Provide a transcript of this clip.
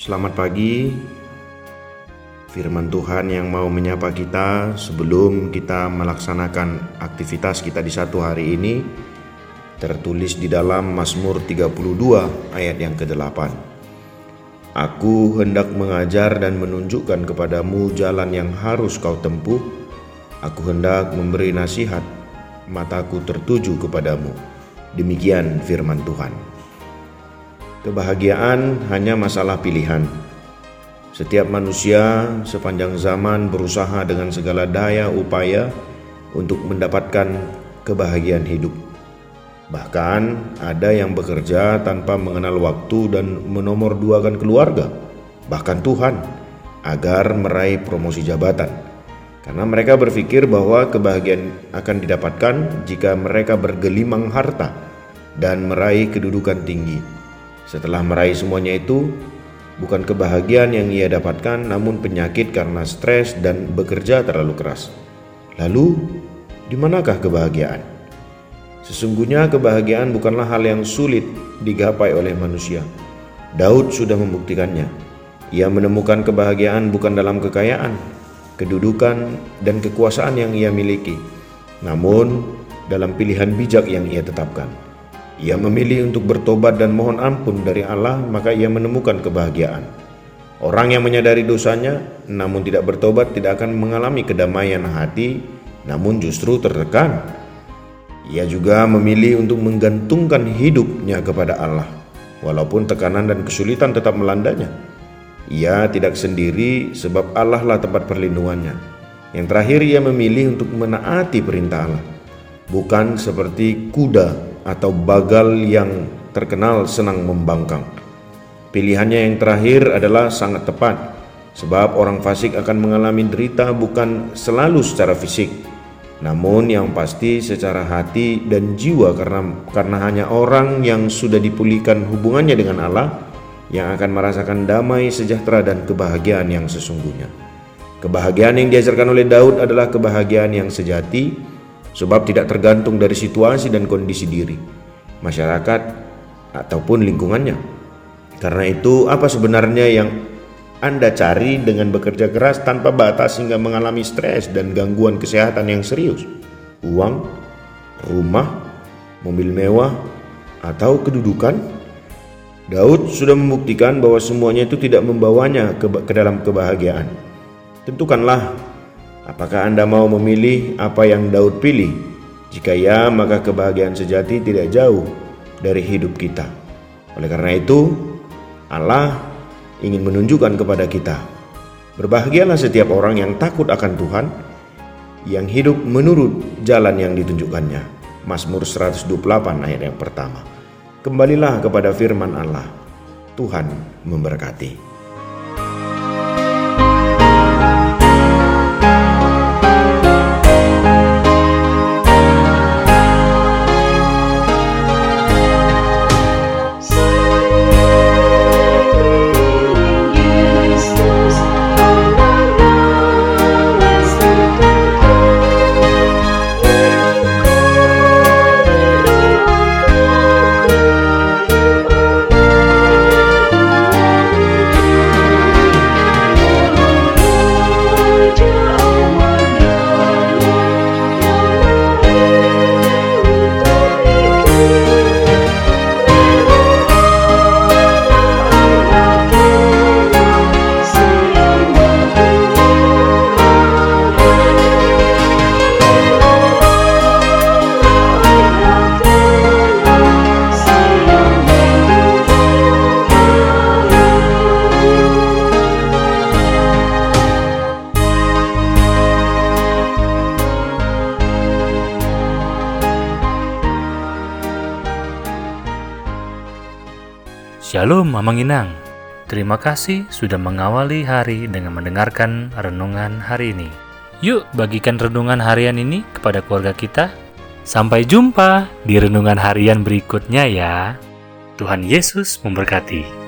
Selamat pagi. Firman Tuhan yang mau menyapa kita sebelum kita melaksanakan aktivitas kita di satu hari ini tertulis di dalam Mazmur 32 ayat yang ke-8. Aku hendak mengajar dan menunjukkan kepadamu jalan yang harus kau tempuh. Aku hendak memberi nasihat, mataku tertuju kepadamu. Demikian firman Tuhan. Kebahagiaan hanya masalah pilihan. Setiap manusia sepanjang zaman berusaha dengan segala daya upaya untuk mendapatkan kebahagiaan hidup. Bahkan ada yang bekerja tanpa mengenal waktu dan menomorduakan keluarga, bahkan Tuhan, agar meraih promosi jabatan. Karena mereka berpikir bahwa kebahagiaan akan didapatkan jika mereka bergelimang harta dan meraih kedudukan tinggi. Setelah meraih semuanya itu, bukan kebahagiaan yang ia dapatkan, namun penyakit karena stres dan bekerja terlalu keras. Lalu, di manakah kebahagiaan? Sesungguhnya kebahagiaan bukanlah hal yang sulit digapai oleh manusia. Daud sudah membuktikannya. Ia menemukan kebahagiaan bukan dalam kekayaan, kedudukan, dan kekuasaan yang ia miliki, namun dalam pilihan bijak yang ia tetapkan. Ia memilih untuk bertobat dan mohon ampun dari Allah, maka ia menemukan kebahagiaan. Orang yang menyadari dosanya namun tidak bertobat tidak akan mengalami kedamaian hati, namun justru tertekan. Ia juga memilih untuk menggantungkan hidupnya kepada Allah, walaupun tekanan dan kesulitan tetap melandanya. Ia tidak sendiri sebab Allah lah tempat perlindungannya. Yang terakhir ia memilih untuk menaati perintah Allah, bukan seperti kuda atau bagal yang terkenal senang membangkang. Pilihannya yang terakhir adalah sangat tepat, sebab orang fasik akan mengalami derita bukan selalu secara fisik, namun yang pasti secara hati dan jiwa karena karena hanya orang yang sudah dipulihkan hubungannya dengan Allah yang akan merasakan damai, sejahtera dan kebahagiaan yang sesungguhnya. Kebahagiaan yang diajarkan oleh Daud adalah kebahagiaan yang sejati sebab tidak tergantung dari situasi dan kondisi diri, masyarakat, ataupun lingkungannya. Karena itu, apa sebenarnya yang Anda cari dengan bekerja keras tanpa batas hingga mengalami stres dan gangguan kesehatan yang serius? Uang, rumah, mobil mewah, atau kedudukan? Daud sudah membuktikan bahwa semuanya itu tidak membawanya ke, ke dalam kebahagiaan. Tentukanlah Apakah Anda mau memilih apa yang Daud pilih? Jika ya, maka kebahagiaan sejati tidak jauh dari hidup kita. Oleh karena itu, Allah ingin menunjukkan kepada kita, berbahagialah setiap orang yang takut akan Tuhan, yang hidup menurut jalan yang ditunjukkannya. Mazmur 128 ayat yang pertama. Kembalilah kepada firman Allah. Tuhan memberkati. Shalom Mamang Inang. Terima kasih sudah mengawali hari dengan mendengarkan renungan hari ini. Yuk bagikan renungan harian ini kepada keluarga kita. Sampai jumpa di renungan harian berikutnya ya. Tuhan Yesus memberkati.